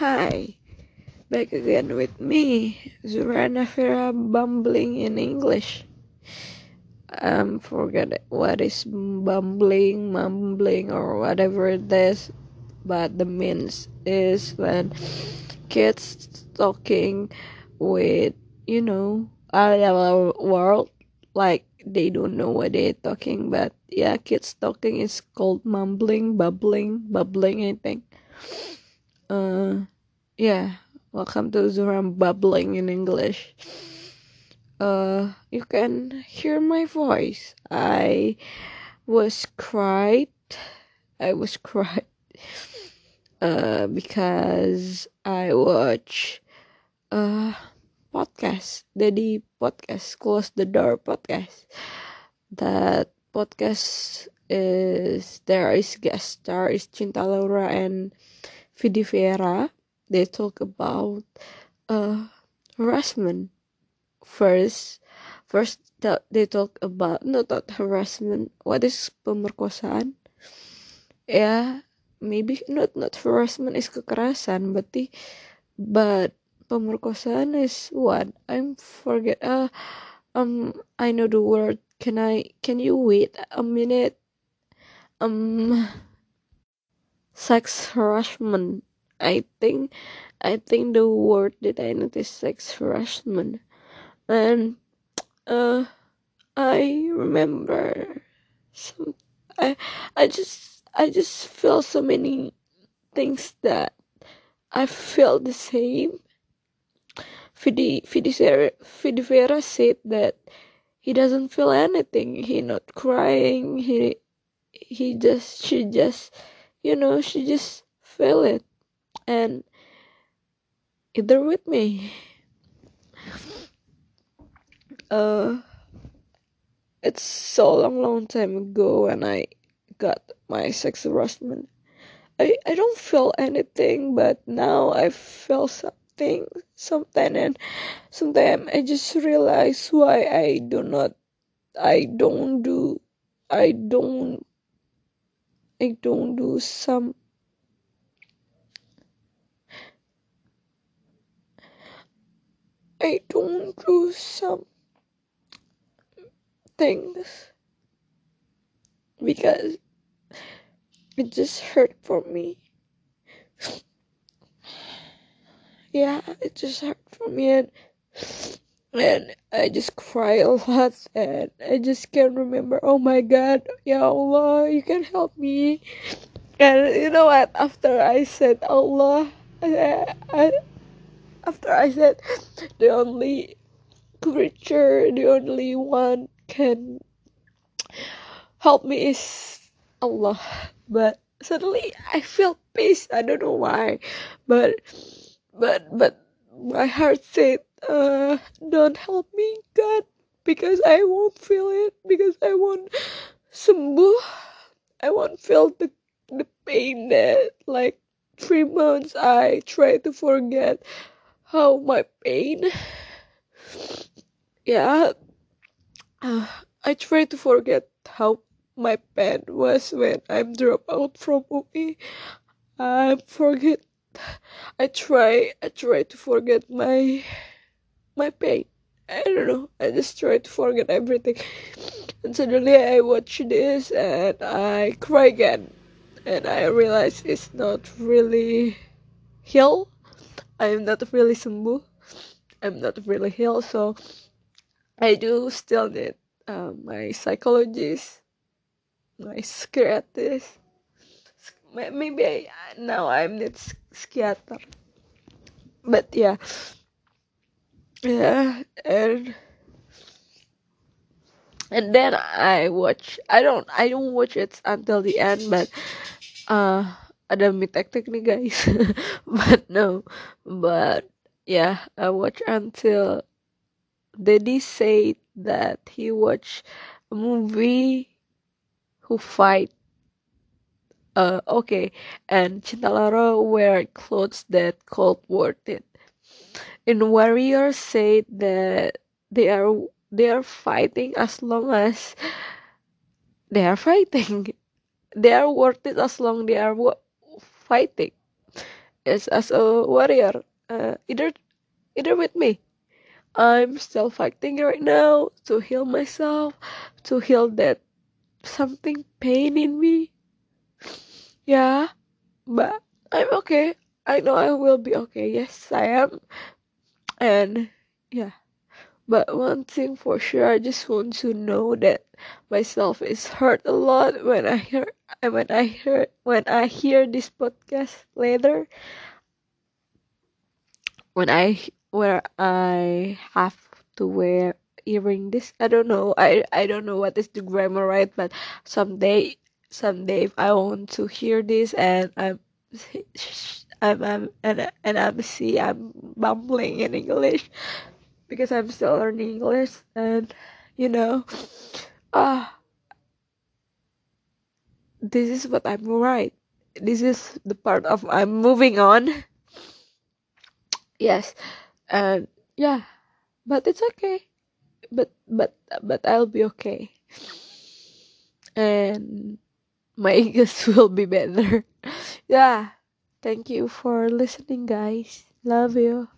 Hi, back again with me, Zurana Vera, bumbling in English. Um, forget what is bumbling, mumbling, or whatever it is, but the means is when kids talking with, you know, our world, like they don't know what they're talking, but yeah, kids talking is called mumbling, bubbling, bubbling, I think. Uh, yeah, welcome to Zuram bubbling in English. Uh, you can hear my voice. I was cried. I was cried. Uh, because I watch uh podcast, Deddy podcast, close the door podcast. That podcast is there is guest star is Cinta Laura and Vidi They talk about uh harassment first. First they talk about no not harassment. What is pemerkosaan? Ya, maybe not not harassment is kekerasan, berarti but pemerkosaan is what? I'm forget. Uh, um, I know the word. Can I? Can you wait a minute? Um, sex harassment. I think, I think the word that I is sex harassment, and uh, I remember some. I I just I just feel so many things that I feel the same. Fidi Fidifera said that he doesn't feel anything. He not crying. He he just she just you know she just feel it. And either with me. Uh it's so long long time ago when i got my sex harassment. I i don't feel anything but now i feel something something and sometimes i just realize why i do not i don't do i don't I don't do some I don't do some things because it just hurt for me. yeah, it just hurt for me and and I just cry a lot and I just can't remember. Oh my God, Ya Allah, you can help me. And you know what? After I said Allah, I, I, after I said the only creature, the only one can help me is Allah. But suddenly I feel peace. I don't know why, but but but my heart said uh, don't help me, God, because I won't feel it, because I won't sembuh. I won't feel the, the pain that, like, three months I try to forget how my pain. Yeah, uh, I try to forget how my pain was when I'm dropped out from UE. I forget. I try. I try to forget my my pain. I don't know. I just try to forget everything. And suddenly I watch this and I cry again. And I realize it's not really heal. I'm not really sembuh. I'm not really healed. So I do still need uh, my psychologist, my psychiatrist. Maybe I, now I'm need psychiater. But yeah yeah and and then I watch I don't I don't watch it until the end but uh ada mid tactic nih guys. But no but yeah I watch until Deddy said that he watched a movie who fight uh okay and Cinta wear clothes that called worth it and warriors say that they are they are fighting as long as they are fighting. They are worth it as long they are fighting. Yes as a warrior uh, either either with me. I'm still fighting right now to heal myself to heal that something pain in me. Yeah but i'm okay. I know i will be okay. Yes i am and yeah. But one thing for sure i just want to know that myself is hurt a lot when i hear when i hear when i hear this podcast later. When i where i have to wear earring this i don't know. I i don't know what is the grammar right? But someday someday if i want to hear this and i'm i'm, I'm and, and i'm see i'm bumbling in english because i'm still learning english and you know ah this is what i'm right. This is the part of i'm moving on. Yes and yeah but it's okay. But but but i'll be okay. And my english will be better. Yeah thank you for listening guys. Love you